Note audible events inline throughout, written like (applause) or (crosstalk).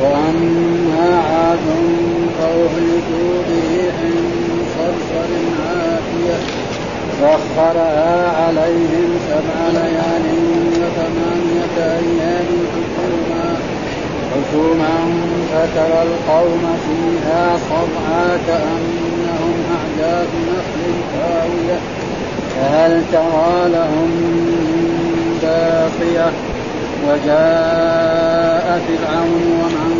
وأما عاد فأهلكوا بريح صرصر عاتية سخرها عليهم سبع ليال وثمانية أيام حكوما. حكوما فترى القوم فيها صرعى كأنهم أعجاز نخل خاوية. فهل ترى لهم من باقية؟ وجاء فرعون ومن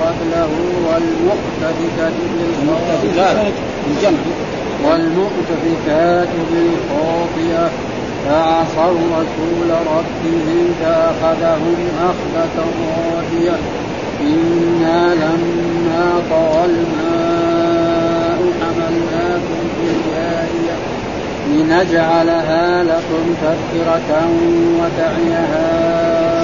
قبله والمؤتفكة بالخاطئة والمؤتفكات بالخاطئة فعصوا رسول ربهم فأخذهم أخذة رابية إنا لما طغى الماء حملناكم في الجارية. لنجعلها لكم تذكرة وتعيها.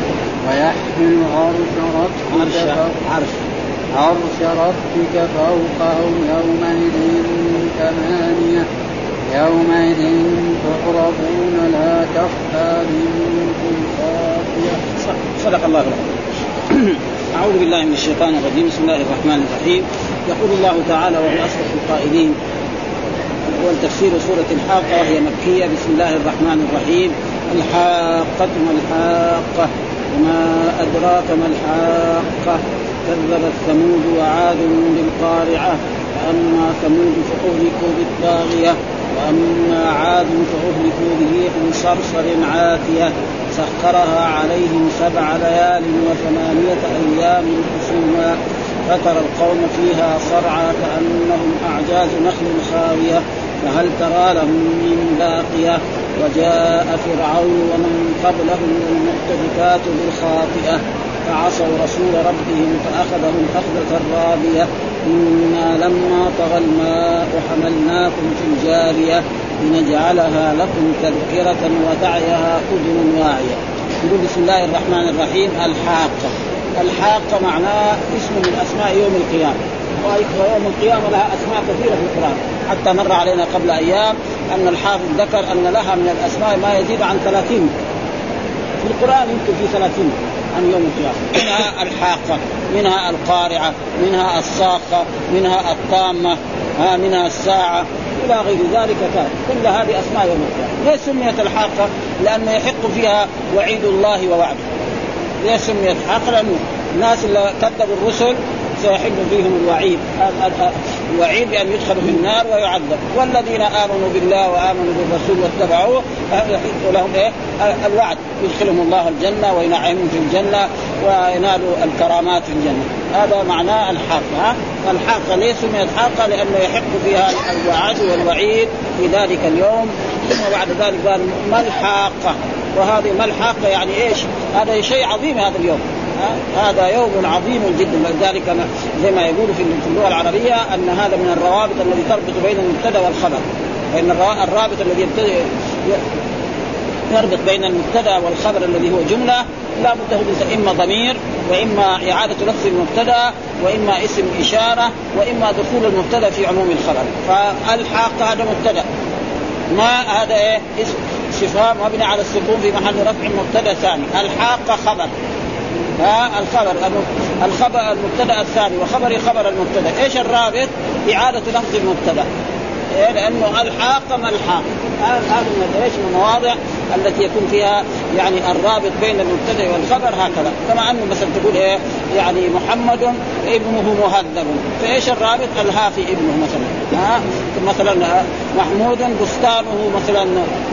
ويحمل عرش ربك عرش عرش ربك فوقهم يومئذ ثمانية يومئذ تعرضون لا تخفى منكم خافية صدق الله العظيم أعوذ بالله من الشيطان الرجيم. بسم الله الرحمن الرحيم. يقول الله تعالى وهو أصدق القائلين والتفسير سورة الحاقة وهي مكية. بسم الله الرحمن الرحيم. الحاقة ما الحاقة؟ وما أدراك ما الحاقة؟ كذبت ثمود وعاد بالقارعة فأما ثمود فأهلكوا بالطاغية وأما عاد فأهلكوا بريح صرصر عاتية سخرها عليهم سبع ليال وثمانية أيام حسوما فترى القوم فيها صرعى كأنهم أعجاز نخل خاوية. فهل ترى لهم من باقية؟ وجاء فرعون ومن قبله المؤتفكات بالخاطئة فعصوا رسول ربهم فأخذهم أخذة رابية إنا لما طغى الماء حملناكم في الجارية لنجعلها لكم تذكرة وتعيها أذن واعية. يقول بسم الله الرحمن الرحيم الحاقة. الحاقة معناه اسم من أسماء يوم القيامة. ويوم القيامة لها أسماء كثيرة في القرآن. حتى مر علينا قبل أيام أن الحافظ ذكر أن لها من الأسماء ما يزيد عن ثلاثين. في القرآن يمكن في ثلاثين عن يوم القيامة. منها الحاقة منها القارعة منها الصاخة منها الطامة ها منها الساعة إلى غير ذلك كان. كل هذه أسماء يوم القيامة. ليش سميت الحاقة؟ لأنه يحق فيها وعيد الله ووعده. ليش سميت؟ حاقة؟ لأنه الناس اللي كذبوا الرسل سيحل فيهم الوعيد. الوعيد بأن يدخلوا في النار ويعذب والذين آمنوا بالله وآمنوا بالرسول واتبعوه لهم إيه؟ الوعد. يدخلهم الله الجنة وينعمهم في الجنة وينالوا الكرامات في الجنة. هذا معناه الحاقه الحاقه ليس سميت حاقه لأنه يحق فيها الوعد والوعيد في ذلك اليوم. ثم بعد ذلك قال ما الحاقه وهذه ما الحاقه يعني إيش؟ هذا شيء عظيم هذا اليوم. هذا يوم عظيم جدا. ولذلك زي ما يقول في اللغة العربية أن هذا من الروابط الذي تربط بين المبتدأ والخبر. فإن الرابط الذي يربط بين المبتدأ والخبر الذي هو جملة لا بد إما ضمير وإما إعادة لفظ المبتدأ وإما اسم إشارة وإما دخول المبتدأ في عموم الخبر. فالحاق هذا مبتدأ. ما هذا إيه؟ اسم صفه مبني على السكون في محل رفع مبتدأ ثاني. الحاق خبر. ها الخبر الخبر المبتدأ الثاني وخبر خبر المبتدأ. إيش الرابط؟ إعادة لفظ المبتدأ. إيه لأنه ألحاق ما ألحاق. هذا من إيش من المواضع التي يكون فيها يعني الرابط بين المبتدأ والخبر هكذا. كما أنه مثلا تقول إيه يعني محمد ابنه مهذب. فإيش الرابط؟ الهافي ابنه مثلا. ها؟ مثلا محمود بستانه مثلا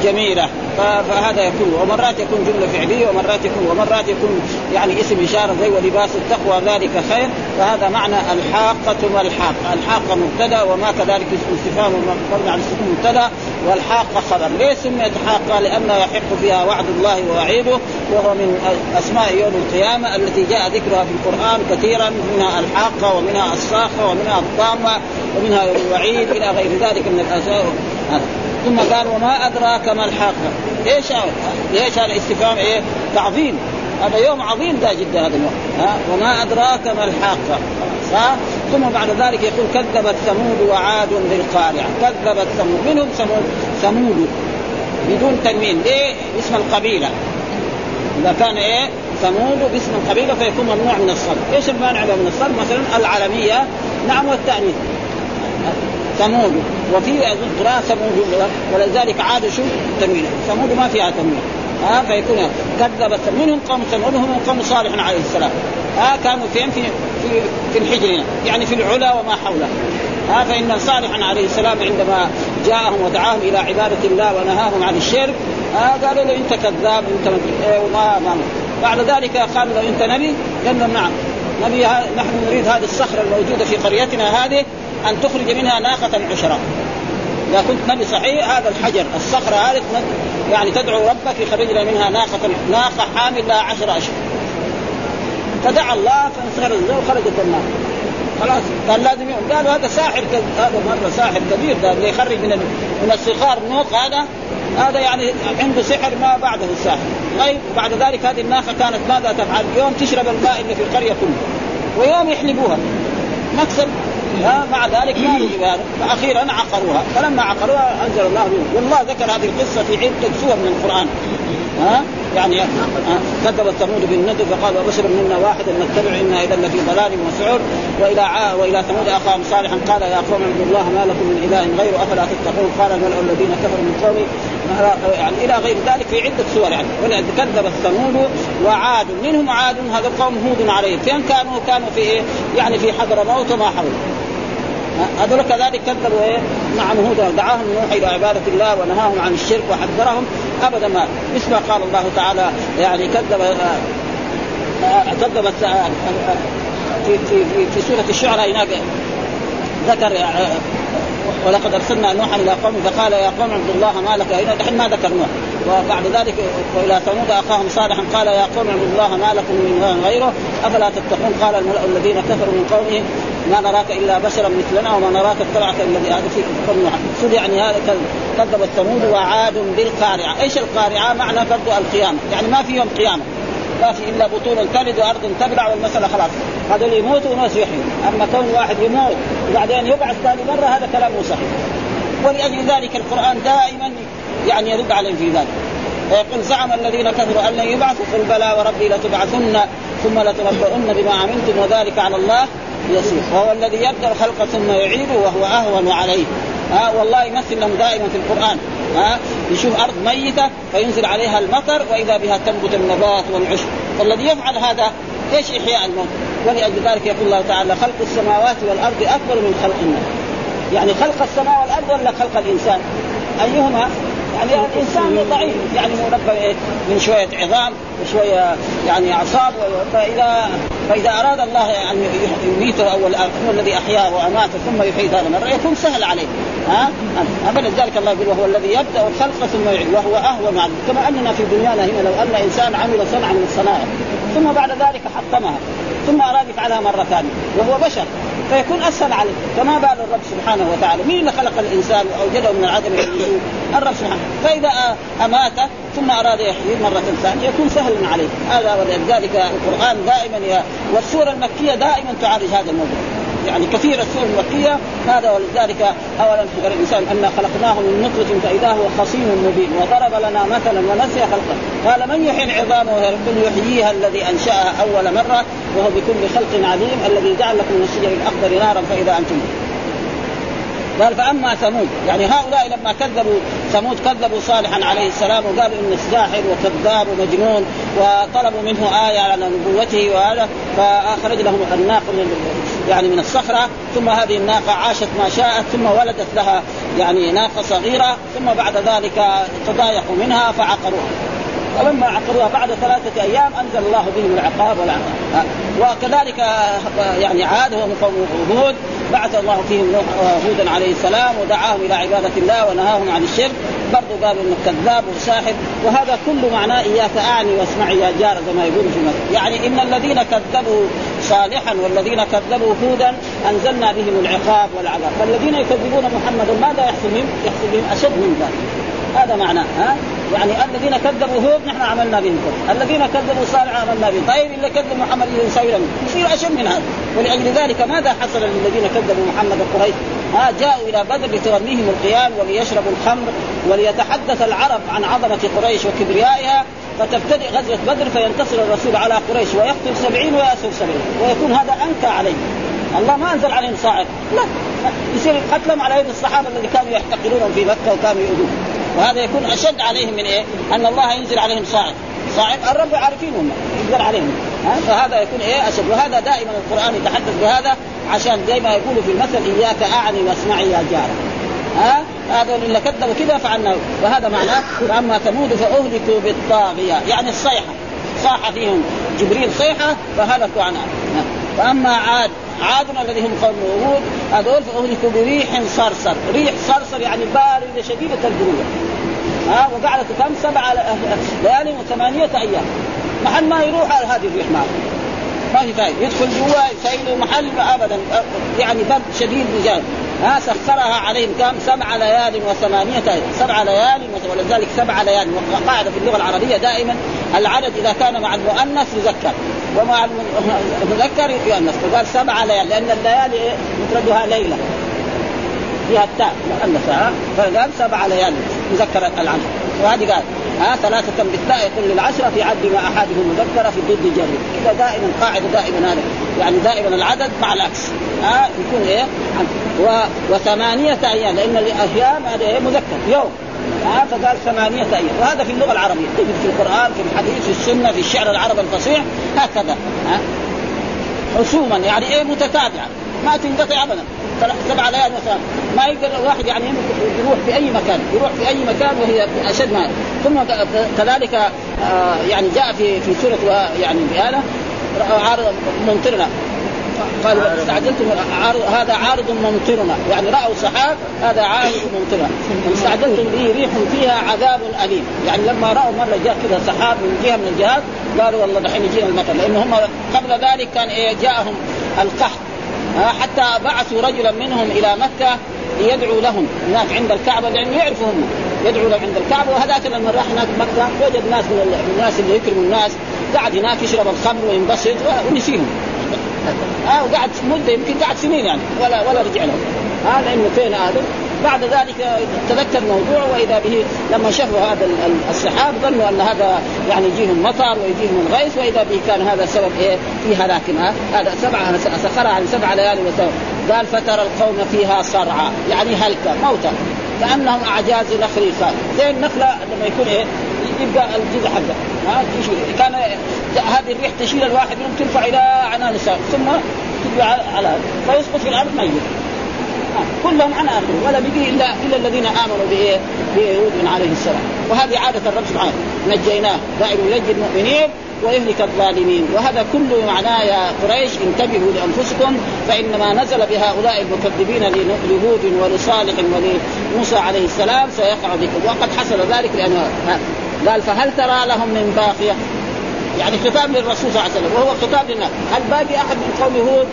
جميلة. فهذا يكون. ومرات يكون جملة فعلية ومرات يكون ومرات يكون يعني اسم إشارة زي ولباس التقوى ذلك خير. فهذا معنى الحاقة ما الحاقة، الحاقة مبتدأ وما كذلك اسم استفهام مبني على السكون مبتدأ. والحاقة خبر، ليه سميت حاقة؟ لأنه يحق فيها وعد الله ووعيده وهو من أسماء يوم القيامة التي جاء ذكرها في القرآن كثيرا منها الحاقة ومنها الصاخة ومنها الطامة ومنها الوعيد إلى غير ذلك من الاشياء ثم قال وما أدراك ما الحاقة. إيش إيش هذا الاستفهام؟ إيه؟ تعظيم. هذا يوم عظيم ذا جدا هذا اليوم. ها؟ وما أدراك ما الحاقة. ها؟ ثم بعد ذلك يقول كذبت ثمود وعاد بالقارعه كذبت ثمود. منهم ثمود؟ ثمود. بدون تنوين. ليه اسم القبيلة. إذا كان إيه؟ ثمود باسم القبيله فيكون ممنوع من الصرف، إيش المانع له من الصرف؟ مثلا العلميه نعم والتأنيث. ثمود. وفي قراءة ثمود ولذلك عاد شو؟ تنوين ثمود ما فيها تنوين ها فيكون كذبت. منهم قوم ثمود هم قوم صالح عليه السلام. ها كانوا فين؟ في في في الحجر يعني في العلا وما حوله. ها فإن صالحا عليه السلام عندما جاءهم ودعاهم إلى عبادة الله ونهاهم عن الشرك ها قالوا له أنت كذاب أنت إيه وما ما بعد ذلك قالوا له أنت نبي؟ قال نعم. نبي نحن نريد هذه الصخرة الموجودة في قريتنا هذه أن تخرج منها ناقة عشرة. إذا كنت نبي صحيح هذا الحجر الصخرة هذه يعني تدعو ربك يخرج لنا منها ناقة ناقة حامل لها عشر اشهر فدعا الله فانصهر الزوج وخرجت الناقة. خلاص. قال لازم قالوا هذا ساحر هذا مرة ساحر كبير ده اللي يخرج من من الصخار نوق هذا. هذا يعني عنده سحر ما بعده الساحر طيب بعد ذلك هذه الناقة كانت ماذا تفعل؟ يوم تشرب الماء اللي في القرية كله ويوم يحلبوها. مكسب مع ذلك ما يجب هذا. فاخيرا عقروها. فلما عقروها أنزل الله بهم. والله ذكر هذه القصة في عدة سور من القرآن. ها؟ يعني كذب ثمود بالنذر فقال وبشر منا واحدا نتبع إنا إذا لفي ضلال وسعر وإلى عا وإلى ثمود أخاهم صالحا. قال يا قوم اعبدوا الله ما لكم من إله غيره أفلا تتقون؟ قال الملا الذين كفروا من قومي. يعني إلى غير ذلك في عدة سور يعني. كذب ثمود وعاد. منهم عاد هذا قوم هود عليهم. فين كانوا؟ كانوا في إيه؟ يعني في حضر موت وما حوله هذول كذلك كذبوا إيه؟ نعم هود دعاهم نوح إلى عبادة الله ونهاهم عن الشرك وحذرهم. أبدا ما مثل ما قال الله تعالى يعني كذب كذبت في في في, في سورة الشعراء هناك. ذكر ولقد أرسلنا نوحا إلى قوم فقال يا قوم اعبدوا الله ما لك دحين ما ذكر نوح. وبعد ذلك وإلى ثمود أخاهم صالحا قال يا قوم اعبدوا الله ما لكم من غيره أفلا تتقون؟ قال الملأ الذين كفروا من قومه ما نراك إلا بشرا مثلنا وما نراك اتبعك الا هذا في قوم نوح يعني هذا كذب الثمود وعاد بالقارعة، إيش القارعة؟ معنى برضو القيامة، يعني ما في يوم قيامة. ما في إلا بطون تلد وأرض تبلع والمساله خلاص. هذول يموتوا وناس يحيوا أما كون واحد يموت وبعدين يبعث ثاني مرة هذا كلام مو صحيح. ولأجل ذلك القرآن دائما يعني يرد عليهم في ذلك. ويقول زعم الذين كفروا أن لن يبعثوا قل بلى وربي لتبعثن. ثم لتنبؤن بما عملتم وذلك على الله يسير. وهو الذي يبدأ الخلق ثم يعيده وهو أهون عليه. ها والله يمثل لهم دائما في القرآن. ها يشوف أرض ميتة فينزل عليها المطر وإذا بها تنبت النبات والعشب. والذي يفعل هذا إيش إحياء الموت؟ ولأجل ذلك يقول الله تعالى خلق السماوات والأرض أكبر من خلق الناس. يعني خلق السماء والأرض ولا خلق الإنسان؟ أيهما؟ يعني الانسان ضعيف. يعني مركب إيه؟ من شوية عظام وشويه يعني أعصاب فاذا فإذا أراد الله أن يميته اول هو الذي أحياه وأماته ثم يحيي ثاني مره يكون سهل عليه. ها؟ أبدا. ذلك الله يقول وهو الذي يبدأ الخلق ثم يعيد وهو أهون عليه. كما أننا في دنيانا هنا لو أن إنسان عمل صنعا من الصنائع ثم بعد ذلك حطمها ثم أراد يفعلها مرة ثانية وهو بشر. فيكون اسهل عليه. فما بال الرب سبحانه وتعالى. مين اللي خلق الإنسان وأوجده من العدم إلى الرب سبحانه. فإذا أماته ثم أراد يحييه مرة ثانية يكون سهلا عليه. هذا ولذلك القرآن دائما والسورة المكية دائما تعالج هذا الموضوع. يعني كثير السور المكية هذا ولذلك أولا فكر الإنسان أن خلقناه من نطفة فإذا هو خصيم مبين. وضرب لنا مثلا ونسي خلقه. قال من يحيي العظام وهي يحييها الذي أنشأها أول مرة وهو بكل خلق عليم الذي جعل لكم من الشجر الأخضر نارا فإذا أنتم. قال فأما ثمود. يعني هؤلاء لما كذبوا ثمود كذبوا صالحا عليه السلام وقالوا إنه ساحر وكذاب ومجنون وطلبوا منه آية على نبوته وهذا فأخرج لهم الناقه يعني من الصخرة ثم هذه الناقة عاشت ما شاءت ثم ولدت لها يعني ناقة صغيرة ثم بعد ذلك تضايقوا منها فعقروها. فلما عقروها بعد ثلاثة أيام أنزل الله بهم العقاب والعقاب. وكذلك يعني عاد هو قوم بعث الله فيهم هودا عليه السلام ودعاهم إلى عبادة الله ونهاهم عن الشرك. برضو قالوا انه كذاب وساحر وهذا كل معناه إياك أعني واسمعي يا جار زي ما يقولوا في مثل يعني إن الذين كذبوا صالحا والذين كذبوا هودا أنزلنا بهم العقاب والعذاب. فالذين يكذبون محمدا ماذا يحصل بهم؟ يحصل بهم أشد من ذلك. هذا معناه ها؟ يعني الذين كذبوا هود نحن عملنا بهم. الذين كذبوا صالح عملنا بهم. طيب اللي كذب محمد يسوي يصير اشد من هذا. ولأجل ذلك ماذا حصل للذين كذبوا محمد قريش؟ ها جاءوا إلى بدر لتغنيهم القيام وليشربوا الخمر وليتحدث العرب عن عظمة قريش وكبريائها. فتبتدئ غزوة بدر فينتصر الرسول على قريش ويقتل سبعين ويأسر سبعين. ويكون هذا أنكى عليه الله ما أنزل عليهم صاعق لا. يصير قتلهم على يد الصحابة الذين كانوا يحتقرونهم في مكة وكانوا يؤذون. وهذا يكون أشد عليهم من إيه؟ أن الله ينزل عليهم صاعق صاعق الرب عارفين هم ينزل عليهم. ها؟ فهذا يكون إيه؟ أشد. وهذا دائما القرآن يتحدث بهذا عشان زي ما يقولوا في المثل إياك اعني واسمعي يا جار ها؟ هذا اللي كذبوا كذا فعلنا وهذا معناه فأما ثمود فأهلكوا بالطاغية. يعني الصيحة. صاح فيهم. جبريل صيحة فهلكوا عنها. واما عاد عاد الذي هم قوم هود هذول فاهلكوا بريح صرصر، ريح صرصر يعني بارده شديده البروده. ها وقعدت كم؟ سبع ليال وثمانية أيام. محل ما يروح هذه الريح معه. ما في فايدة، يدخل جوا يسيلوا محل أبدا يعني برد شديد بجانب. ها سخرها عليهم كم؟ سبع ليال وثمانية أيام، سبع ليال ولذلك سبع ليال. وقاعدة في اللغة العربية دائما العدد إذا كان مع المؤنث يذكر. ومع المذكر يؤنث. فقال سبع ليال. لأن الليالي مفردها ليلة. فيها التاء. مؤنثة. فقال سبع ليال. مذكر العشر وهذه قال ها ثلاثة بالتاء يقول للعشرة في عد ما أحدهم مذكرة في ضد جر كذا دائما قاعدة دائما هذا يعني دائما العدد مع العكس. ها يكون إيه؟ و... وثمانية أيام لأن الأيام هذا إيه؟ مذكر. يوم. ها فقال ثمانية أيام. وهذا في اللغة العربية تجد في القرآن في الحديث في السنة في الشعر العربي الفصيح هكذا. ها؟ حسوما يعني إيه؟ متتابعة. ما تنقطع ابدا. سبع ليال مثلا. ما يقدر الواحد يعني يروح في أي مكان. يروح في أي مكان وهي أشد ما. ثم كذلك آه يعني جاء في في سورة يعني بهذا عارض ممطرنا. قالوا استعجلتم عارض هذا عارض ممطرنا. يعني رأوا سحاب هذا عارض ممطرنا. استعجلتم به ريح فيها عذاب أليم. يعني لما رأوا مرة جاء كذا سحاب من جهة من الجهات قالوا والله دحين يجينا المطر. لأن هم قبل ذلك كان إيه جاءهم القحط. حتى بعثوا رجلا منهم إلى مكة ليدعو لهم. هناك عند الكعبة لأنه يعرفوا هم يدعو لهم عند الكعبة وهذاك لما راح هناك مكة وجد ناس من الناس اللي يكرموا الناس. قاعد هناك يشرب الخمر وينبسط ونسيهم. ها وقعد مدة يمكن قعد سنين يعني ولا ولا رجع لهم. ها لأنه فين هذا؟ بعد ذلك تذكر الموضوع وإذا به لما شافوا هذا السحاب ظنوا أن هذا يعني يجيهم مطر ويجيهم الغيث وإذا به كان هذا سبب إيه؟ في هلاكهم هذا سبعه سخرها عن سبع ليال وسبع قال فترى القوم فيها صرعى. يعني هلكة موتى كأنهم أعجاز نخل خال زي النخله لما يكون إيه؟ يبقى الجذع حقه. ها كان هذه الريح تشيل الواحد منهم ترفع إلى عنان ثم تبقى على فيسقط في الأرض ميت. كلهم عن آخره. ولا بقي الا إلا الذين آمنوا بايه؟ بهود عليه السلام. وهذه عادة الرب سبحانه. نجيناه. دائما ينجي المؤمنين ويهلك الظالمين. وهذا كله معناه يا قريش. انتبهوا لأنفسكم. فإنما نزل بهؤلاء المكذبين لهود ولصالح ولموسى عليه السلام. سيقع بكم وقد حصل ذلك لأنه قال فهل ترى لهم من باقية؟ يعني خطاب للرسول صلى الله عليه وسلم. وهو خطاب للناس. هل باقي أحد من قوم هود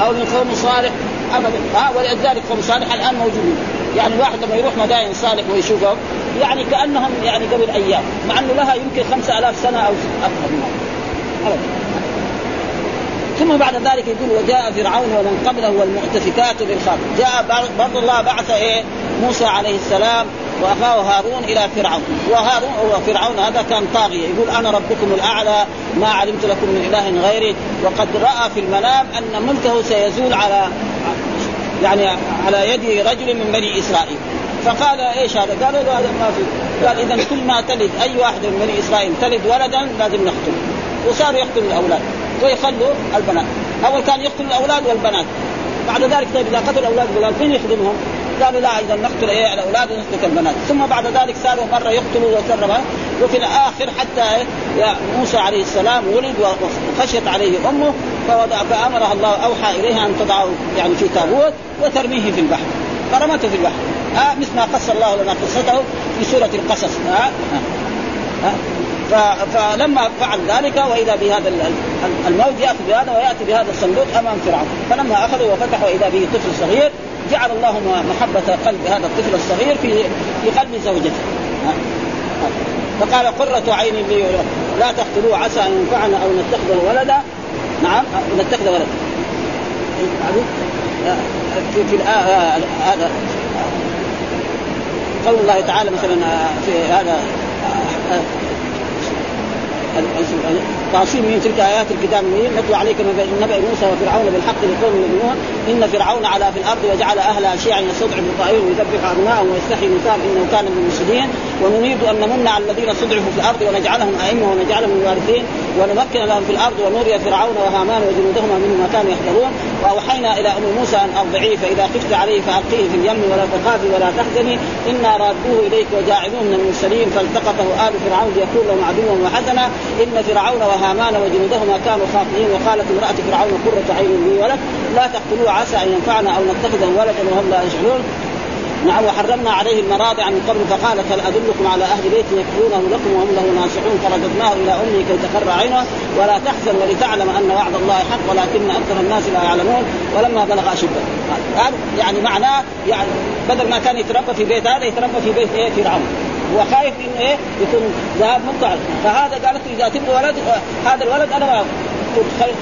أو من قوم صالح؟ ابدا. ها ولذلك قوم صالح الآن موجودين. يعني الواحد لما يروح مدائن صالح ويشوفهم يعني كأنهم يعني قبل أيام مع إنه لها يمكن خمسة ألاف سنة أو أكثر من ثم بعد ذلك يقول وجاء فرعون ومن قبله والمؤتفكات بالخاطئ جاء برضو الله بعث إيه؟ موسى عليه السلام وأخاه هارون إلى فرعون. وهارون هو فرعون هذا كان طاغية. يقول أنا ربكم الأعلى ما علمت لكم من إله غيري. وقد رأى في المنام أن ملكه سيزول على يعني على يد رجل من بني إسرائيل. فقال إيش هذا؟ قالوا له هذا ما في. قال اذا كل ما تلد أي واحد من بني إسرائيل تلد ولدا لازم نقتله. وصاروا يقتلوا الأولاد. ويخلوا البنات. أول كان يقتل الأولاد والبنات. بعد ذلك طيب إذا قتلوا الأولاد والبنات مين يخدمهم؟ قالوا لا إذا نقتل إيه الاولاد ونترك البنات. ثم بعد ذلك صاروا مرة يقتلوا وسربا وفي الآخر حتى موسى عليه السلام ولد وخشيت عليه أمه فامرها الله أوحى إليها أن تضعه يعني في تابوت وترميه في البحر. فرمته في البحر. آه مثل ما قص الله لنا قصته في سورة القصص. آه آه آه. فلما فعل ذلك وإذا بهذا الموت ياخذ بهذا ويأتي بهذا الصندوق أمام فرعون. فلما أخذوا وفتحوا إذا به طفل صغير جعل الله محبة قلب هذا الطفل الصغير في في قلب زوجته. فقال قرة عين لي لا تقتلوه عسى أن ينفعنا أو نتخذه ولدا. نعم نتخذ ولدا. في في هذا قول الله تعالى مثلا في هذا تعصيم من تلك آيات الكتاب المبين نتلو عليك نبأ موسى وفرعون بالحق لقوم يؤمنون. إن فرعون علا في الأرض وجعل اهلها شيعا يستضعف طائرهم ويذبح ابنائهم ويستحيي نساءهم انه كان من المفسدين. ونريد أن نمن على الذين استضعفوا في الأرض ونجعلهم أئمة ونجعلهم الوارثين. ونمكن لهم في الأرض ونري فرعون وهامان وجنودهما منهم ما كانوا يحذرون. وأوحينا إلى أم موسى أن أرضعيه فإذا خفت عليه فألقيه في اليم ولا تخافي ولا تحزني. إنا رادوه إليك وجاعلوه من المرسلين. فالتقطه آل فرعون ليكون لهم عدوا وحزنا إن فرعون وهامان وجنودهما كانوا خاطئين وقالت امرأة فرعون قرة عين لي ولك لا تقتلوه عسى أن ينفعنا أو نتخذه ولدا وهم لا يشعرون. نعم وحرمنا عليه المراضع من قبل فقال هل أدلكم على أهل بيت يكفرونه لكم وهم له ناصحون. فرددناه إلى أمه كي تقر عينه. ولا تحزن ولتعلم أن وعد الله حق ولكن أكثر الناس لا يعلمون. ولما بلغ أشده. يعني معناه يعني بدل ما كان يتربى في بيت هذا يتربى في بيت إيه؟ فرعون. هو خايف إنه إيه يكون ذهب مقطع فهذا قالت إذا تبغوا ولد هذا الولد أنا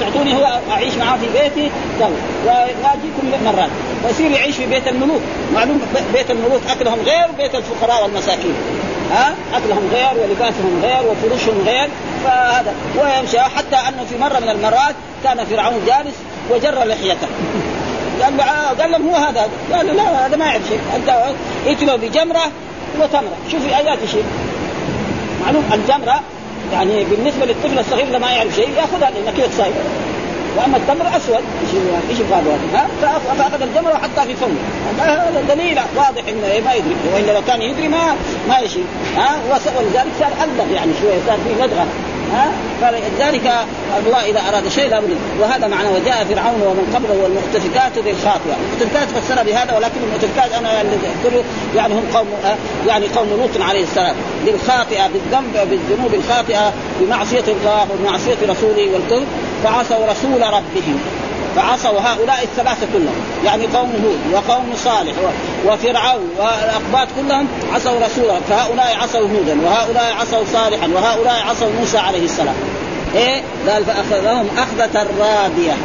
تعطوني هو أعيش معاه في بيتي طيب. وأجيكم مرات. ويصير يعيش في بيت الملوك. معلوم بيت الملوك أكلهم غير بيت الفقراء والمساكين. ها؟ أكلهم غير ولباسهم غير وفروشهم غير. فهذا. ويمشي. حتى أنه في مرة من المرات كان فرعون جالس وجر لحيته. قال له قال لهم هو هذا. قال له لا هذا ما يعرف شيء. أنت ائتوا بجمرة وتمره شوفي آيات شيء. معلوم؟ الجمرة يعني بالنسبة للطفل الصغير اللي ما يعرف شيء يأخذها لأنه كذا صاير. وأما التمر أسود. إيش يبغى ها؟ فأخذ الجمرة وحطها في فمه هذا دليل واضح إنه ما يدري. وإلا لو كان يدري ما ما يشيل ها؟ ولذلك صار الدغ يعني شوية. صار في لدغه ها؟ فلذلك الله إذا أراد شيء لابد وهذا معنى وجاء فرعون ومن قبله والمؤتفكات بالخاطئه، المؤتفكات فسر بهذا ولكن المؤتفكات أنا يعني يعني هم قوم يعني قوم لوط عليه السلام. بالخاطئة بالذنب بالذنوب الخاطئة بمعصية الله وبمعصيه رسوله والكذب فعصوا رسول ربهم. فعصوا هؤلاء الثلاثة كلهم. يعني قوم هود وقوم صالح وفرعون والأقباط كلهم عصوا رسوله. فهؤلاء عصوا هودا وهؤلاء عصوا صالحا وهؤلاء عصوا موسى عليه السلام. إيه؟ قال فأخذهم اخذه رابيه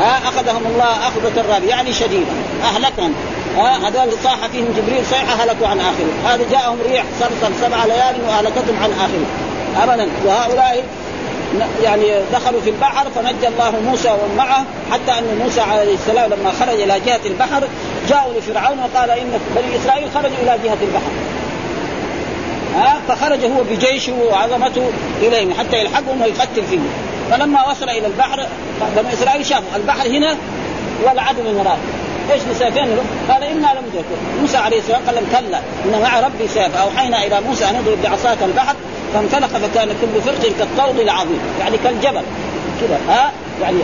ها؟ أخذهم الله اخذه رابيه يعني شديدة. اهلكهم ها؟ هذول صاح فيهم جبريل صيحه هلكوا عن آخره. هذا جاءهم ريح صرصر سبع ليال وأهلكتهم عن آخره. ابدا. وهؤلاء يعني دخلوا في البحر فنجى الله موسى ومن معه حتى أن موسى عليه السلام لما خرج إلى جهة البحر جاءوا لفرعون وقال إن بني إسرائيل خرجوا إلى جهة البحر. ها؟ فخرج هو بجيشه وعظمته إليهم حتى يلحقهم ويقتل فيهم. فلما وصل إلى البحر بني إسرائيل شافوا البحر هنا والعدو من وراء إيش بسيفين قال إنا لم موسى عليه السلام قال لهم كلا إن مع ربي سيف اوحينا إلى موسى أن اضرب بعصاك البحر فانفلق فكان كل فرق كالطود العظيم يعني كالجبل. كذا. ها؟ يعني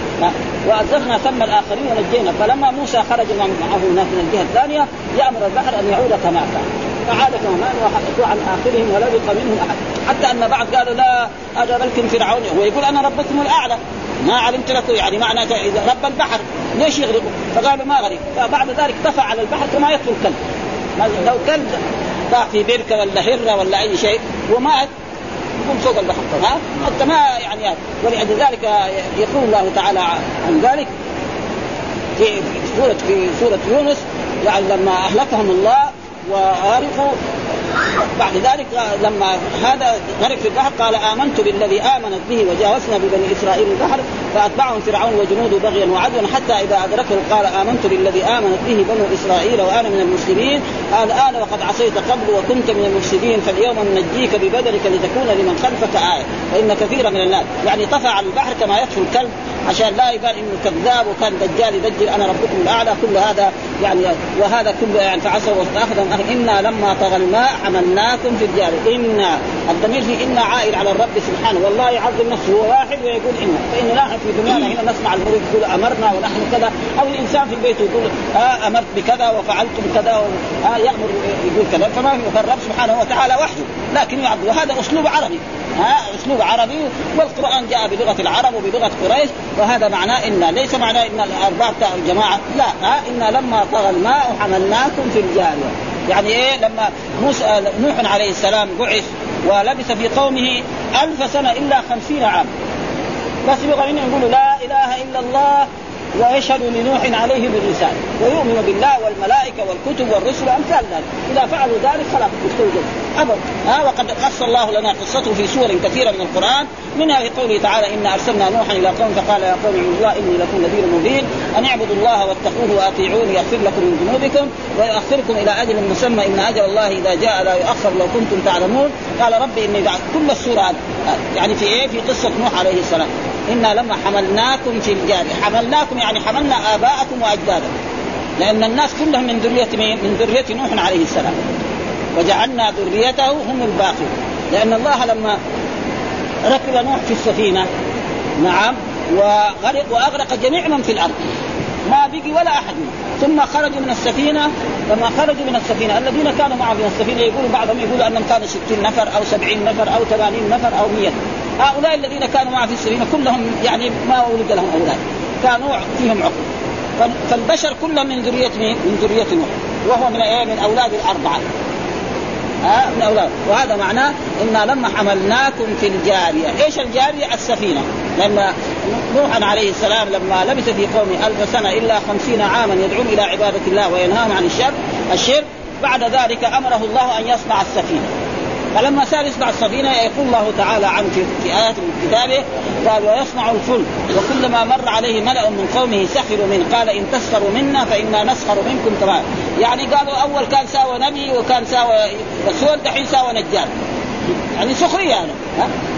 وازفنا ثم الآخرين ونجينا. فلما موسى خرج معه هناك من الجهة الثانية يأمر البحر أن يعود كما كان. فعاد كما كان وحدثوا عن آخرهم ولا يبقى منهم أحد. حتى أن بعض قالوا لا هذا بلكم فرعون. هو يقول أنا ربكم الأعلى. ما علمت لكم يعني معنى إذا رب البحر. ليش يغرقوا؟ فقالوا ما غرق. فبعد ذلك طفى على البحر كما يطفو الكلب. لو كلب ضاع في بركه ولا هره ولا أي شيء ومات. يكون فوق البحر ها؟ حتى ما يعني ولذلك يقول الله تعالى عن ذلك في سورة في سورة يونس يعني لما أهلكهم الله وغرقوا بعد ذلك لما هذا غرق في البحر قال آمنت بالذي آمنت به وجاوزنا ببني إسرائيل البحر فأتبعهم فرعون وجنوده بغيا وعدوا حتى إذا ادركه قال آمنت بالذي آمنت به بنو إسرائيل وأنا من المسلمين الان وقد عصيت قبل وكنت من المفسدين. فاليوم ننجيك ببدنك لتكون لمن خلفك آية. فإن كثيرا من الناس يعني طفى على البحر كما يطفو الكلب. عشان لا يبان إنه كذاب وكان دجال يدجل أنا ربكم الأعلى كل هذا يعني وهذا كله يعني فعصوا واستاخذهم إنا لما طغى الماء حملناكم في الجار. إنا. الضمير في إنا عائد على الرب سبحانه. والله يعظم نفسه هو واحد ويقول إنا. فإن نحن في دنيانا هنا نسمع الملوك يقول أمرنا ونحن كذا. أو الإنسان في البيت يقول آه أمرت بكذا وفعلتم كذا. آه يأمر يقول كذا. فما فالرب سبحانه وتعالى وحده. لكن يعظم وهذا أسلوب عربي. ها أسلوب عربي. والقرآن جاء بلغة العرب وبلغة قريش. وهذا معناه ان ليس معناه إن الأرباب بتاع الجماعة لا ها إن لما طغى الماء حملناكم في الجارية. يعني إيه؟ لما موسى نوح عليه السلام بعث ولبث في قومه ألف سنة إلا خمسين عام. بس يبغى منهم يقولوا لا إله إلا الله ويشهد لنوح عليه بالرسالة. ويؤمن بالله والملائكة والكتب والرسل وأمثال ذلك إذا فعلوا ذلك خلاص يستوجب أبدا ها وقد قص الله لنا قصته في سور كثيرة من القرآن. منها في قوله تعالى إنا أرسلنا نوحا إلى قوم فقال يا قوم اعبدوا الله إني لكم نذير مبين. أن اعبدوا الله واتقوه وأطيعوني يغفر لكم من ذنوبكم ويؤخركم إلى أجل مسمى. إن أجل الله إذا جاء لا يؤخر لو كنتم تعلمون. قال ربي إني كل السورة يعني في إيه؟ في قصة نوح عليه السلام. إنا لما حملناكم في الجارية. حملناكم يعني حملنا آباءكم وأجدادكم. لأن الناس كلهم من مين؟ من ذرية نوح عليه السلام. وجعلنا ذريته هم الباقين. لأن الله لما ركب نوح في السفينة نعم وغرق وأغرق جميع من في الأرض. ما بقي ولا أحد. ثم خرجوا من السفينة لما خرجوا من السفينة الذين كانوا معه في السفينة يقولوا بعضهم يقولوا أنهم كانوا 60 نفر أو 70 نفر أو 80 نفر أو 100 هؤلاء الذين كانوا معه في السفينة كلهم يعني ما ولد لهم أولاد. كانوا فيهم عقل فالبشر كلهم من ذرية مين؟ من ذرية نوح. وهو من إيه؟ من أولاد الأربعة. ها؟ من أولاد. وهذا معناه إنا لما حملناكم في الجارية، إيش الجارية؟ السفينة، لما نوح عليه السلام لما لبث في قومه ألف سنة إلا خمسين عاما يدعون إلى عبادة الله وينهاهم عن الشر الشرك بعد ذلك أمره الله أن يصنع السفينة. فلما صار يصنع السفينه يقول الله تعالى عن في, ايات من كتابه قال ويصنع الفلك وكلما مر عليه ملأ من قومه سخروا منه قال إن تسخروا منا فإنا نسخر منكم كما يعني قالوا أول كان ساوى نبي وكان ساوى رسول دحين ساوى نجار. يعني سخرية يعني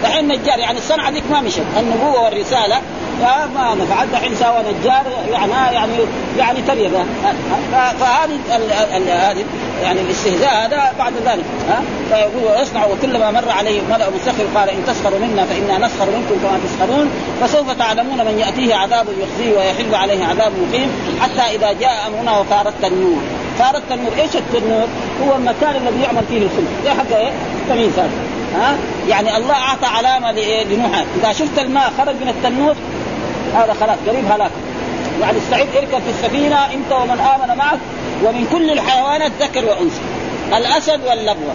دحين نجار يعني الصنعة ذيك ما مشت النبوة والرسالة ما نفعت دحين ساوى نجار يعني يعني يعني تريبه فهذه هذه يعني الاستهزاء هذا بعد ذلك ها؟ فيقول ويصنع وكلما مر عليه ملأ مسخر قال إن تسخروا منا فإنا نسخر منكم كما تسخرون. فسوف تعلمون من يأتيه عذاب يخزيه ويحل عليه عذاب مقيم حتى إذا جاء أمرنا وفارت النور. فارت النور إيش التنور؟ هو المكان الذي يعمل فيه الخلق. زي حق إيه؟ تمييز هذا. ها؟ يعني الله أعطى علامة لنوح إذا شفت الماء خرج من التنور هذا خلاص قريب هلاك. يعني استعد اركب في السفينة أنت ومن آمن معك ومن كل الحيوانات ذكر وأنثى. الأسد واللبوه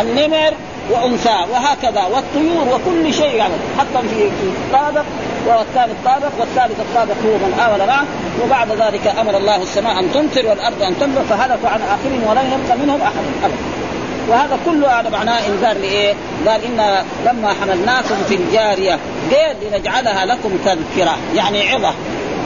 النمر وأنثى وهكذا والطيور وكل شيء يعني حتى في في الطابق والثاني الطابق والثالث الطابق هو من آمن معه. وبعد ذلك أمر الله السماء أن تمطر والأرض أن تنبت فهلكوا عن آخرهم ولن يبقى منهم أحد ابدا. وهذا كله هذا معناه إنذار لإيه؟ قال إن لما حملناكم في الجارية قيل لنجعلها لكم تذكره يعني عظة.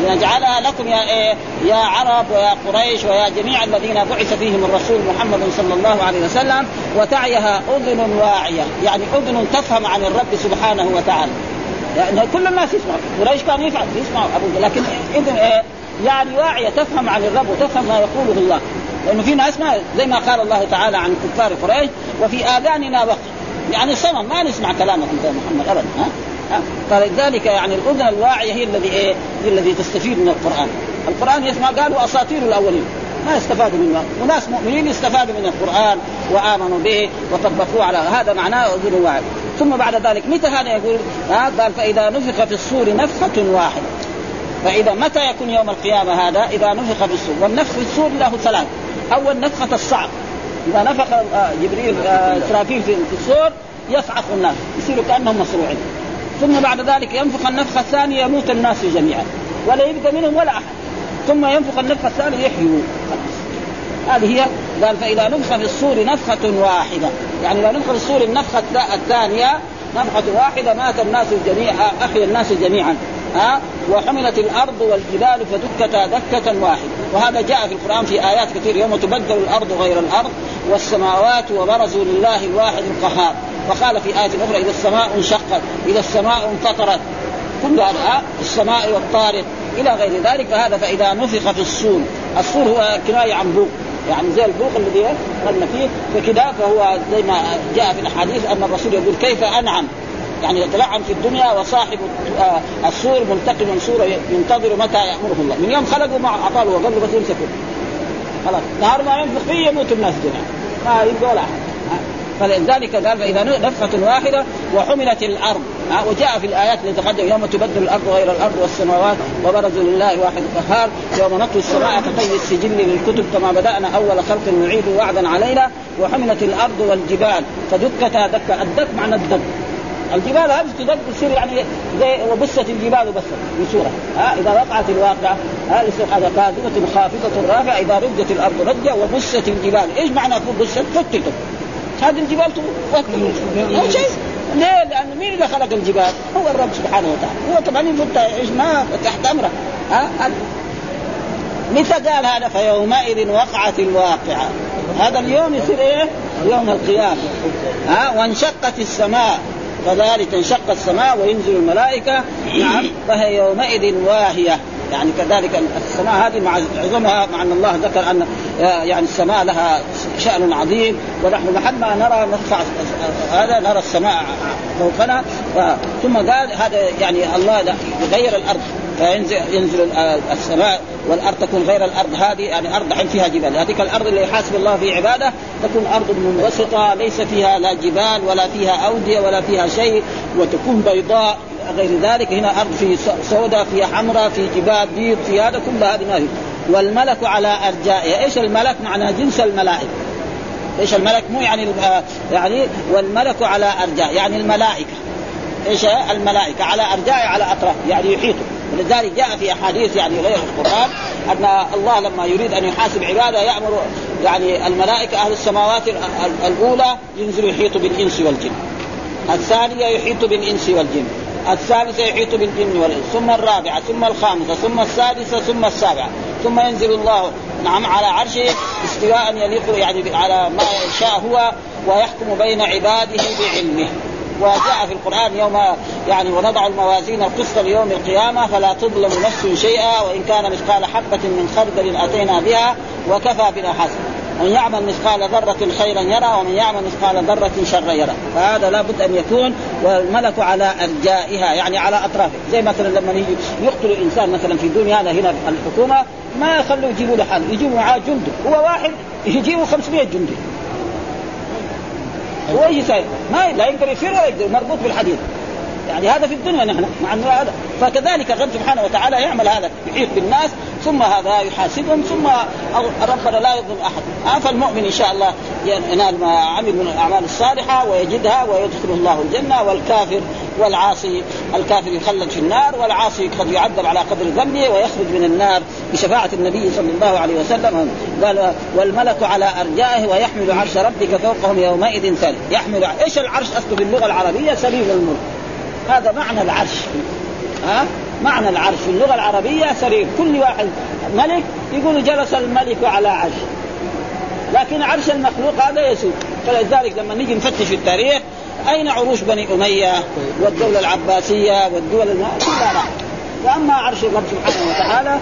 لنجعلها لكم يا إيه؟ يا عرب ويا قريش ويا جميع الذين بعث فيهم الرسول محمد صلى الله عليه وسلم وتعيها أذن واعية. يعني أذن تفهم عن الرب سبحانه وتعالى. يعني كل الناس يسمعوا. قريش كانوا يفعل يسمعوا أبو لكن إذن إيه؟ يعني واعية تفهم عن الرب وتفهم ما يقوله الله. لأنه في ناس ما زي ما قال الله تعالى عن كفار قريش وفي آذاننا وقت. يعني صنم ما نسمع كلامكم يا محمد ابدا ها؟ فلذلك يعني الأذن الواعية هي الذي إيه؟ هي الذي تستفيد من القرآن. القرآن يسمع قالوا أساطير الأولين. ما استفادوا منه. وناس مؤمنين استفادوا من القرآن وآمنوا به وطبقوه على هذا معناه أذن واعيه ثم بعد ذلك متى هذا يقول؟ ها؟ قال فإذا نفخ في الصور نفخة واحدة. فإذا متى يكون يوم القيامة هذا؟ إذا نفخ في الصور. والنفخ في الصور له ثلاث. أول نفخة الصعق. إذا نفخ جبريل إسرافيل في الصور يصعق الناس يصيروا كأنهم مصروعين. ثم بعد ذلك ينفخ النفخة الثانية يموت الناس جميعا. ولا يبقى منهم ولا أحد. ثم ينفخ النفخة الثانية يحيوا هذه هي. قال فإذا نفخ في الصور نفخة واحدة. يعني إذا نفخ في الصور النفخة الثانية نفخة واحدة مات الناس جميعا أحيا الناس جميعا. ها وحملت الأرض والجبال فدكتا دكة واحدة. وهذا جاء في القرآن في آيات كثير يوم تبدل الأرض غير الأرض والسماوات وبرزوا لله الواحد القهار. وقال في آية أخرى إذا السماء انشقت إذا السماء انفطرت. كل هذا السماء والطارق إلى غير ذلك. فهذا فإذا نفخ في الصور. الصور هو كناية عن بوق. يعني زي البوق الذي قلنا فيه. فكذا فهو زي ما جاء في الحديث أن الرسول يقول كيف أنعم؟ يعني يتلعن في الدنيا وصاحب آه، السور ملتقم سوره ينتظر متى يأمره الله. من يوم خلقه ما أعطاه له بس يمسكه. خلاص. نهار ما ينفخ فيه يموت الناس جميعا. ما يبقى ولا أحد. فلذلك قال فإذا نفخة واحدة وحملت الأرض. وجاء في الآيات التي تقدم يوم تبدل الأرض غير الأرض والسماوات وبرزوا لله واحد القهار يوم نطوي السماء كطي السجل للكتب كما بدأنا أول خلق نعيد وعدا علينا. وحملت الأرض والجبال. فدكتا دكا الدك معنى الدك. الجبال هذه تدق تصير يعني زي وبست الجبال بس بصورة. ها إذا وقعت الواقعه ها هذا كاذبه خافضة رافعة إذا رجت الأرض رجة وبست الجبال. إيش معنى بست؟ فتتت هذه الجبال لا شيء. ليه؟ لأن مين اللي خلق الجبال؟ هو الرب سبحانه وتعالى، هو طبعا يمد إيش ما تحت أمره، ها؟ متى قال هذا؟ فيومئذ وقعت الواقعة. هذا اليوم يصير إيه؟ يوم القيامة. ها وانشقت السماء. كذلك انشق السماء وينزل الملائكة. نعم فهي يومئذ واهية. يعني كذلك السماء هذه مع عظمها مع أن الله ذكر أن يعني السماء لها شأن عظيم. ونحن محل ما نرى نرفع هذا نرى السماء فوقنا. ثم قال هذا يعني الله يغير الأرض. فينزل ينزل السماء والأرض تكون غير الأرض. هذه يعني أرض حين فيها جبال. هذيك الأرض اللي يحاسب الله في عباده. تكون أرض منبسطه ليس فيها لا جبال ولا فيها أودية ولا فيها شيء وتكون بيضاء غير ذلك. هنا أرض في سوداء في حمراء في جبال بيض في هذا كل هذه ما هي. والملك على ارجائها إيش الملك؟ معنى جنس الملائكة. إيش الملك؟ مو يعني يعني والملك على أرجاء. يعني الملائكة. إيش الملائكة؟ على أرجاء على أطراف. يعني يحيطوا. ولذلك جاء في أحاديث يعني غير القرآن أن الله لما يريد أن يحاسب عباده يأمر يعني الملائكة أهل السماوات الأولى ينزل يحيط بالإنس والجن. الثانية يحيط بالإنس والجن. الثالثة يحيط بالجن والإنس. ثم الرابعة ثم الخامسة ثم السادسة ثم السابعة. ثم ينزل الله نعم على عرشه استواء يليق يعني على ما يشاء هو ويحكم بين عباده بعلمه. وجاء في القرآن يوم يعني ونضع الموازين القسط ليوم القيامة فلا تظلم نفس شيئا وإن كان مثقال حبة من خردل أتينا بها وكفى بنا حسن من يعمل مثقال ذرة خيرا يرى ومن يعمل مثقال ذرة شرا يرى. فهذا لابد أن يكون والملك على أرجائها يعني على أطرافه. زي مثلا لما يجي يقتل الإنسان مثلا في الدنيا هذا هنا الحكومة ما يخلوا يجيبوا له حال يجيبوا معاه جندي. هو واحد يجيبوا 500 جندي. هو سايق ما لا يقدر يسير ولا يقدر مربوط بالحديد. يعني هذا في الدنيا نحن مع هذا. فكذلك الرب سبحانه وتعالى يعمل هذا يحيط بالناس ثم هذا يحاسبهم ثم ربنا لا يظلم أحد. فالمؤمن إن شاء الله ينال ما عمل من الأعمال الصالحة ويجدها ويدخله الله الجنة والكافر والعاصي الكافر يخلد في النار والعاصي قد يعذب على قدر ذنبه ويخرج من النار بشفاعة النبي صلى الله عليه وسلم. قال والملك على أرجائه ويحمل عرش ربك فوقهم يومئذ ثالث. يحمل إيش العرش؟ أصله باللغة العربية سرير الملك. هذا معنى العرش. ها؟ معنى العرش. في اللغة العربية سرير. كل واحد ملك يقول جلس الملك على عرش. لكن عرش المخلوق هذا يسوق فلذلك لما نيجي نفتش في التاريخ أين عروش بني أمية والدولة العباسية والدول. كلها واما عرش الرب سبحانه وتعالى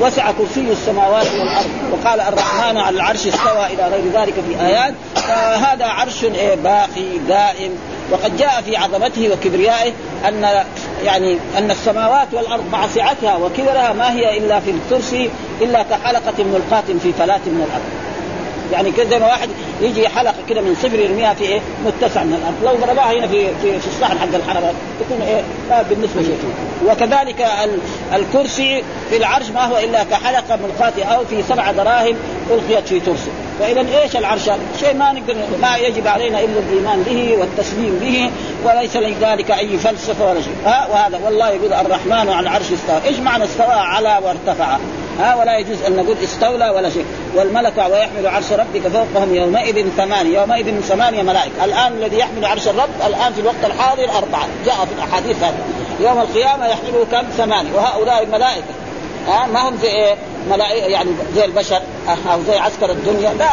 وسع كرسي السماوات والأرض وقال الرحمن على العرش استوى إلى غير ذلك في آيات. فهذا عرش إيه، باقي دائم. وقد جاء في عظمته وكبريائه أن يعني أن السماوات والأرض مع سعتها وكبرها ما هي إلا في الكرسي إلا كحلقة ملقاة في فلاة من الأرض. يعني كذا ما واحد يجي حلقة كده من صفر يرميها في إيه؟ متسع من الأرض. لو ضربها هنا في في, في الصحن حق الحرم تكون إيه؟ آه بالنسبة شيء وكذلك الكرسي في العرش ما هو إلا كحلقة ملقاة أو في سبع دراهم ألقيت في ترس فإذا إيش العرش؟ شيء ما نقدر ما يجب علينا إلا الإيمان به والتسليم به وليس لذلك أي فلسفة ولا شيء. ها؟ وهذا والله يقول الرحمن على العرش استوى. إيش معنى استوى؟ على وارتفع. ها ولا يجوز أن نقول استولى ولا شيء. والملك ويحمل عرش ربك فوقهم يومئذ ثمانية يومئذ ثمانية ملائكة. الآن الذي يحمل عرش الرب الآن في الوقت الحاضر أربعة. جاء في الأحاديث هذه. يوم القيامة يحمله كم؟ ثمانية. وهؤلاء الملائكة. ها؟ ما هم زي إيه؟ ملائكة يعني زي البشر أو زي عسكر الدنيا. لا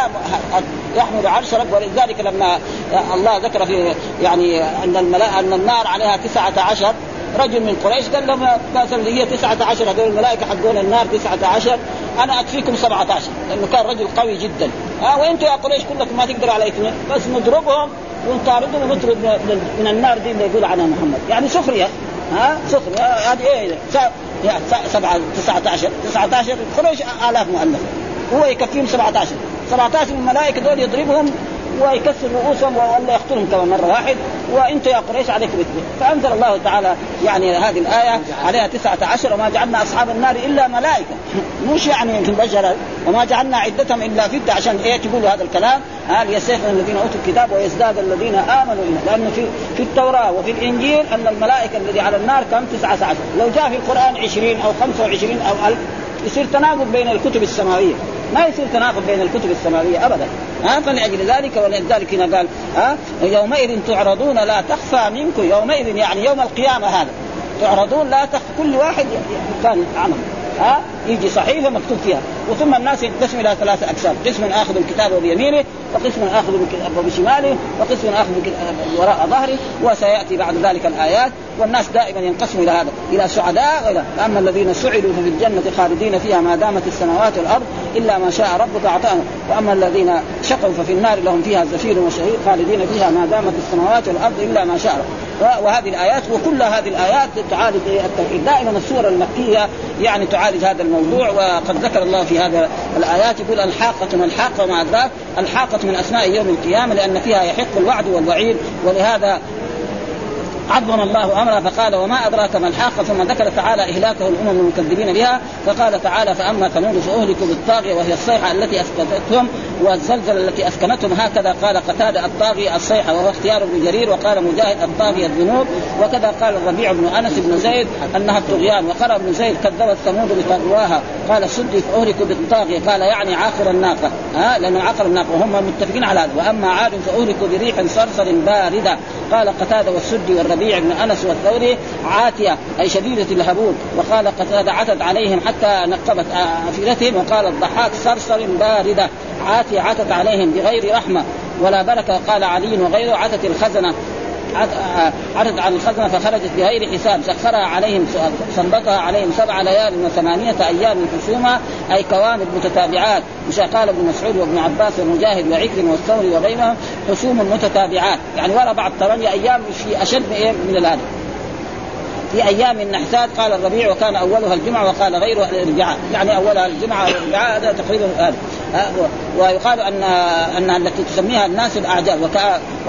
يحمل عرش رب. ولذلك لما الله ذكر في يعني أن الملائكة أن النار عليها تسعة عشر رجل من قريش قال لهم مثلا هي 19 هذول الملائكة حقون النار 19 أنا أكفيكم 17 لأنه كان رجل قوي جدا. ها آه وأنتم يا قريش كلكم ما تقدروا على إثنين. بس نضربهم ونطاردهم ونطرد من النار دي اللي يقول عنها محمد. يعني سخرية. ها سخرية. هذه إيه؟ سبعة 19 19 قريش آلاف مؤلفة هو يكفيهم 17 17 من الملائكة دول يضربهم ويكسر رؤوسهم ولا يقتلهم كمان مره واحد. وأنت يا قريش عليكم اثنين فأنزل الله تعالى يعني هذه الآية عليها تسعة عشر وما جعلنا أصحاب النار إلا ملائكة (laughs) مش يعني يمكن بشر وما جعلنا عدتهم إلا فتة عشان إيه تقولوا هذا الكلام؟ ها ليستيقن الذين أوتوا الكتاب ويزداد الذين آمنوا إله. لأنه في في التوراة وفي الإنجيل أن الملائكة الذي على النار كم؟ تسعة عشر. لو جاء في القرآن 20 أو 25 أو 1000 يصير تناقض بين الكتب السماوية. ما يصير تناقض بين الكتب السماوية ابدا. ها فلأجل ذلك ولذلك هنا قال ها يومئذ تعرضون لا تخفى منكم يومئذ يعني يوم القيامة هذا. تعرضون لا تخفى كل واحد كان عمل. ها يجي صحيفة مكتوب فيها. وثم الناس ينقسم إلى ثلاثة أقسام. قسم آخذ الكتاب بيمينه وقسم آخذ بشماله وقسم آخذ وراء ظهره وسيأتي بعد ذلك الآيات. والناس دائما ينقسموا إلى هذا إلى سعداء والى أما الذين سعدوا ففي الجنة خالدين فيها ما دامت السماوات والأرض إلا ما شاء ربك أعطاهم. وأما الذين شقوا ففي النار لهم فيها زفير وشهير خالدين فيها ما دامت السماوات والأرض إلا ما شاء ربك. وهذه الآيات وكل هذه الآيات تعالج التوحيد. دائما السورة المكية يعني تعالج هذا الموضوع وقد ذكر الله في هذا الآيات يقول الحاقة ما الحاقه وما أدراك الحاقة من أسماء يوم القيامة لأن فيها يحق الوعد والوعيد ولهذا عظم الله امرها فقال وما أدراك ما الحاقة؟ ثم ذكر تعالى إهلاكه الامم المكذبين بها فقال تعالى فأما ثمود فأهلكوا بالطاغية وهي الصيحة التي اسكتتهم والزلزله التي أسكنتهم هكذا قال قتادة الطاغيه الصيحة وهو اختيار ابن جرير وقال مجاهد الطاغيه الذنوب وكذا قال الربيع بن أنس بن زيد أنها الطغيان وقال ابن زيد كذبت ثمود بطغواها قال سدي فأهلكوا بالطاغية. قال يعني عاقر الناقة. ها؟ لأنه عاقر الناقة وهم متفقين على هذا. وأما عاد فأهلكوا بريح صرصر باردة. قال قتادة والسدي والربيع بن أنس والثوري عاتية أي شديدة الهبوب وقال قتادة عتت عليهم حتى نقبت أفئدتهم وقال الضحاك صرصر باردة. عاتية عتت عليهم بغير رحمة. ولا بركة قال علي وغيره عتت الخزنة. عرض عن الخزنه فخرجت بغير حساب سخرها عليهم سنبطها عليهم سبع ليال وثمانية أيام حسوما أي كوامد متتابعات. مش قال ابن مسعود وابن عباس ومجاهد وعكرم والثوري وغيرهم حسوم متتابعات. يعني وراء بعض ثمانية أيام في أشد من الآن. في أيام النحسات قال الربيع وكان أولها الجمعة وقال غيرها الاربعاء يعني أولها الجمعة والاربعاء هذا تقريبا هذا ويقال ان أن التي تسميها الناس الأعجاز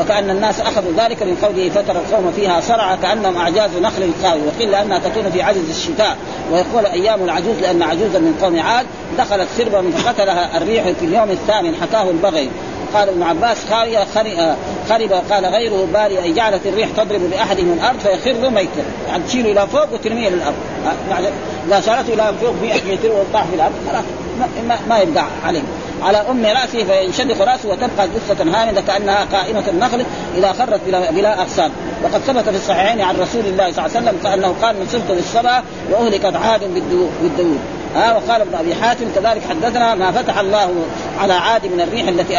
وكأن الناس أخذوا ذلك من قوله فترى القوم فيها صرعى كأنهم أعجاز نخل خاوي وقيل لأنها تكون في عجز الشتاء ويقول أيام العجوز لأن عجوزا من قوم عاد دخلت سربا فقتلها الريح في اليوم الثامن حكاه البغي. قال ابن عباس خارية خرب قال غيره باري أي جعلت الريح تضرب بأحدهم الأرض فيخر ميتا. يعني تشيله إلى فوق وترميه للأرض. يعني إذا شالته إلى فوق 100 متر وطاح في الأرض خلاص ما, ما يبقى عليه. على أم رأسه فينشدق رأسه وتبقى جثة هامدة كأنها قائمة النخل إذا خرت بلا, بلا أغصان. وقد ثبت في الصحيحين عن رسول الله صلى الله عليه وسلم انه قال من صرت للصبا وأهلكت عاد بالدود ها وقال ابن أبي حاتم كذلك حدثنا ما فتح الله على عاد من الريح التي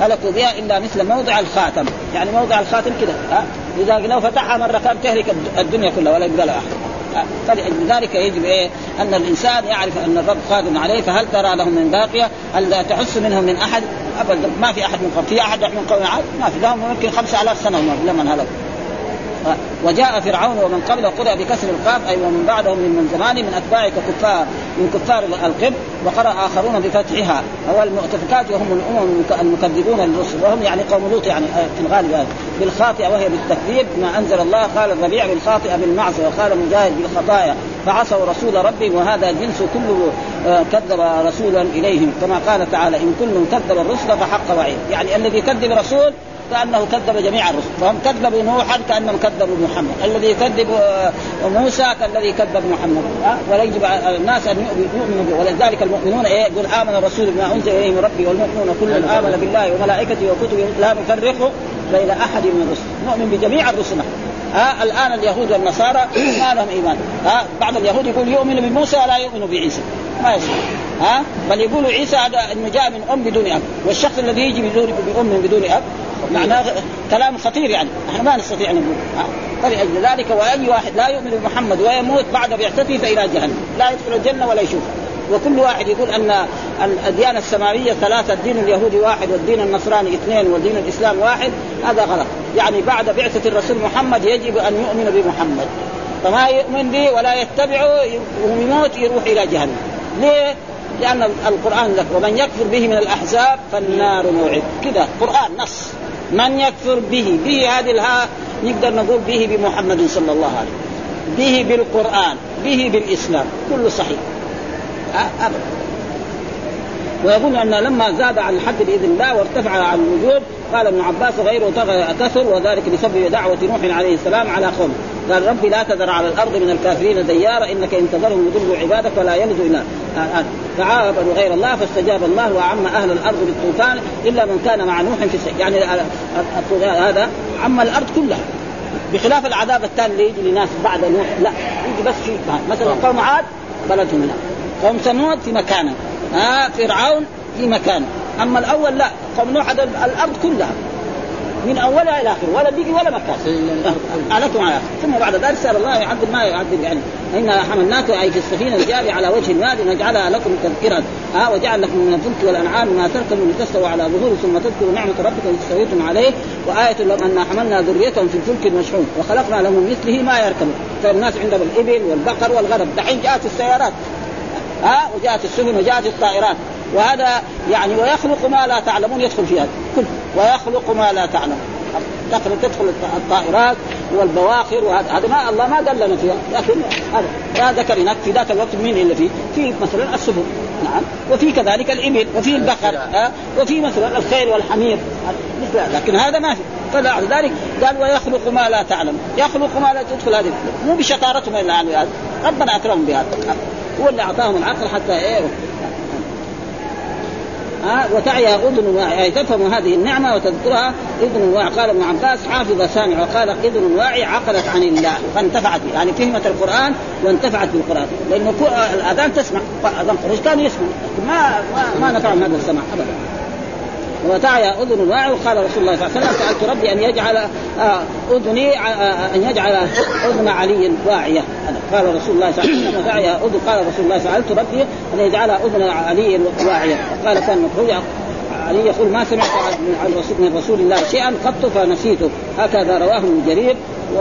هلكوا بها إلا مثل موضع الخاتم. يعني موضع الخاتم كذا ها؟ إذا لو فتحها مرة كانت تهلك الدنيا كلها ولا يبقى لها أحد. فلذلك يجب إيه؟ أن الإنسان يعرف أن الرب قادر عليه فهل ترى لهم من باقية؟ هل تحس منهم من أحد؟ ابدا ما في أحد من قوم. في أحد من قوم عاد؟ ما في. لهم يمكن خمسة آلاف سنة لمن هلكوا وجاء فرعون ومن قبله قرأ بكسر القاف أي ومن بعدهم من, من زمان من اتباع كفار. من كفار القبط وقرأ آخرون بفتحها. هو المؤتفكات وهم الأمم المكذبون للرسل وهم يعني قوم لوط يعني في الغالب هذا بالخاطئة وهي بالتكذيب ما أنزل الله قال الربيع بالخاطئة بالمعصية وقال مجاهد بالخطايا فعصوا رسول ربهم وهذا جنس كله آه، كذب رسولا إليهم كما قال تعالى إن كل كذب الرسل فحق وعيد. يعني الذي يكذب رسول كأنه كذب جميع الرسل. فهم كذبوا نوحا كأنهم كذبوا محمد. الذي يكذب آه، موسى كالذي كذب محمد. ها؟ ولا يجب على الناس أن يؤمنوا به. ولذلك المؤمنون إيه؟ يقول آمن الرسول بما أنزل اليه من ربه والمؤمنون كل آمن بالله. وملائكته وكتبه لا نفرق بين أحد من الرسل. نؤمن بجميع الرسل. ها؟ الآن اليهود والنصارى ما لهم إيمان. ها؟ بعض اليهود يقول يؤمن بموسى ولا يؤمن بعيسى. ما يصح ها؟ بل يقولوا عيسى هذا إنه جاء من أم بدون أب. والشخص الذي يجي بدون بأم بدون أب معناه كلام خطير يعني. إحنا ما نستطيع أن نقول فلأجل ذلك وأي واحد لا يؤمن بمحمد ويموت بعد بعثته فإلى جهنم. لا يدخل الجنة ولا يشوفها وكل واحد يقول أن الاديان السماوية ثلاثة الدين اليهودي واحد والدين النصراني اثنين والدين الإسلام واحد. هذا غلط. يعني بعد بعثة الرسول محمد يجب أن يؤمن بمحمد. فما يؤمن به ولا يتبعه ويموت يروح إلى جهنم. ليه؟ لأن القرآن لك ومن يكفر به من الأحزاب فالنار موعد. كذا قرآن نص. من يكفر به به هذه الها نقدر نقول به بمحمد صلى الله عليه وسلم. به بالقرآن به بالإسلام. كله صحيح. أبدا. ويقول أن لما زاد عن الحد بإذن الله وارتفع عن الوجود قال ابن عباس غيره كثر وذلك بسبب دعوة نوح عليه السلام على قوم. قال ربي لا تذر على الأرض من الكافرين ديارا إنك إن تذرهم يضلوا عبادك ولا يلدوا الا فعابدوا غير الله فاستجاب الله واعم أهل الأرض بالطوفان إلا من كان مع نوح في السجن يعني هذا عم الأرض كلها. بخلاف العذاب الثاني اللي يجي لناس بعد نوح لا يجي بس في مثلا قوم عاد بلدهم هنا قوم ثمود في مكانه. ها فرعون في مكانه. أما الأول لا قوم نوح الأرض كلها من أولها إلى آخره ولا بيجي ولا مكان. عليكم على ثم بعد ذلك سأل الله يعذب ما يعذب يعني انا حملناك أي في السفينه الجاريه على وجه الماء لنجعلها لكم تذكرا ها وجعل لكم من الفلك والأنعام ما تركبوا لتستووا على ظهور ثم تذكروا نعمة ربك التي استويتم عليه. وآية لهم انا حملنا ذريتهم في الفلك المشحون وخلقنا لهم مثله ما يركبون. فالناس عندهم الإبل والبقر والغنم دحين جاءت السيارات. ها وجاءت السفن وجاءت الطائرات. وهذا يعني ويخلق ما لا تعلمون يدخل في هذا كل ويخلق ما لا تعلمون. دخل تدخل الطائرات والبواخر وهذا. هذا ما الله ما قال لنا فيها. لكن هذا. لا ذكر هناك في ذاك الوقت مين اللي فيه؟ في مثلا السفن. نعم. وفي كذلك الإبل. وفي البقر. وفي مثلا الخيل والحمير. مثل لكن هذا ما في. فلذلك قال ويخلق ما لا تعلم يخلق ما لا تدخل هذه مو بشطارتهم إلا هذا. ربنا أكرمهم بهذا. هو اللي أعطاهم العقل حتى إيه؟ ها وتعيها أذن واعي تفهم هذه النعمة وتذكرها إذن واعي قال ابن عباس حافظ سامع وقال إذن واعي عقلت عن الله. فانتفعت يعني فهمت القرآن وانتفعت بالقرآن. لأنه الأذان تسمع اذان قريش كان يسمع ما ما, ما نفعهم هذا السمع ابدا. وتعيا أذن واعي. وقال رسول الله صلى الله عليه وسلم سألت ربي أن يجعل آه، أذني آه، أن يجعل أذن علي واعية. قال رسول الله صلى الله عليه وسلم أذن. قال رسول الله سألت ربي أن يجعل أذن علي واعية. قال كان مكروه علي يقول ما سمعت من رسول الله شيئا؟ قط فنسيته هكذا رواه ابن جرير. و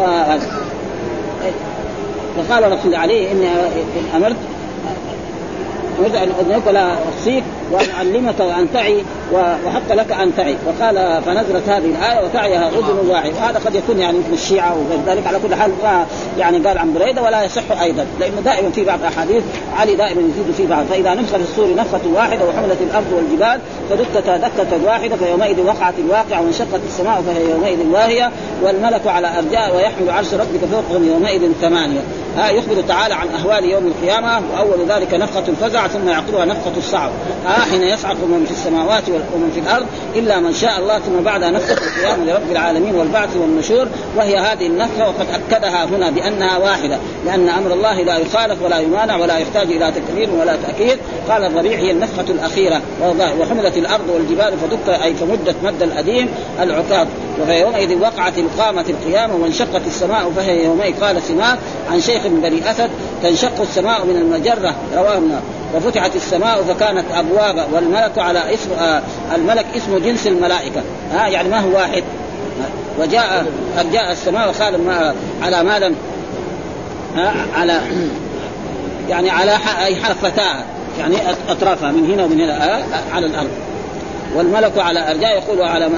وقال رسول عليه إني أمرت أريد أن أذنك ولا أحصيك وأن أعلمك وأن تعي وحق لك أن تعي. وقال فنزلت هذه الآية وتعيها أذن واعي. وهذا قد يكون يعني مثل الشيعة وغير ذلك على كل حال يعني قال عن بريدة ولا يصح أيضا. لأنه دائما في بعض الأحاديث علي دائما يزيد في بعض. فإذا نفخ في الصور نفخة واحدة وحملت الأرض والجبال فدكتا دكة واحدة فيومئذ وقعت الواقعة وانشقت السماء فهي يومئذ واهية والملك على أرجاء ويحمل عرش ربك فوقهم يومئذ ثمانية. ها يخبر تعالى عن أهوال يوم القيامة وأول ذلك نفخة الفزع ثم يعقبها نفخة الصعب. ها حين يصعق من في السماوات ومن في الأرض إلا من شاء الله ثم بعدها نفخة القيامة لرب العالمين والبعث والنشور وهي هذه النفخة وقد أكدها هنا بأنها واحدة لأن أمر الله لا يخالف ولا يمانع ولا يحتاج إلى تكرير ولا تأكيد. قال الربيع هي النفخة الأخيرة وحملت الأرض والجبال فدك أي فمدت مد الأديم العكاظ وفي يومئذ وقعت القامة القيامة وانشقت السماء فهي يومئذ قال سماك عن شيخ من بني أسد تنشق السماء من المجرة رواه وفتحت السماء فكانت أبوابا والملك على اسم آه الملك اسم جنس الملائكة. ها آه يعني ما هو واحد. وجاء جاء السماء وقال ما على ما لم على يعني على أي حافتها يعني أطرافها من هنا ومن هنا على الأرض. والملك على أرجاء يقول على ما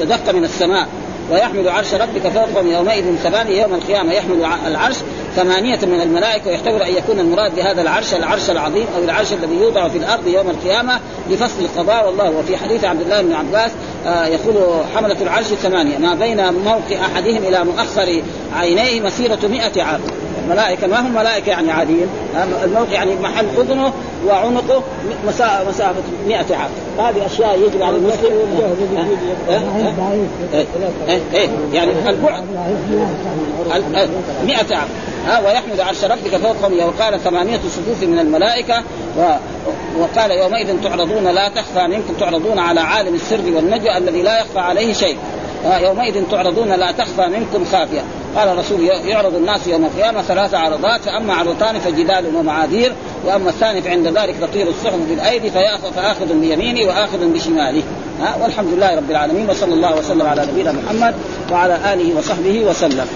استدق من السماء. ويحمل عرش ربك فوقهم يومئذ ثمانية يوم القيامة يحمل العرش ثمانية من الملائكة ويحتمل أن يكون المراد بهذا العرش العرش العظيم أو العرش الذي يوضع في الأرض يوم القيامة لفصل القضاء. والله وفي حديث عبد الله بن عباس آه يقول حملة العرش ثمانية ما بين موقع أحدهم إلى مؤخر عينيه مسيرة مئة عام. الملائكة ما هم ملائكة يعني عاديين. الموقع يعني محل أذنه وعنقه مسافة 100 عام. هذه أشياء يجب على المسلم. يعني البعد. 100 عام. ها ويحمد عرش ربك فوقهم وقال ثمانية صفوف من الملائكة. و وقال يومئذ تعرضون لا تخفى منكم تعرضون على عالم السر والنجوى الذي لا يخفى عليه شيء. يومئذ تعرضون لا تخفى منكم خافية. قال الرسول يعرض الناس يوم القيامة ثلاث عرضات فأما عرضان فجدال ومعاذير وأما الثاني فعند ذلك تطير الصحف بالأيدي فيأخذ فآخذ بيمينه وآخذ بشماله ها؟ والحمد لله رب العالمين وصلى الله وسلم على نبينا محمد وعلى آله وصحبه وسلم.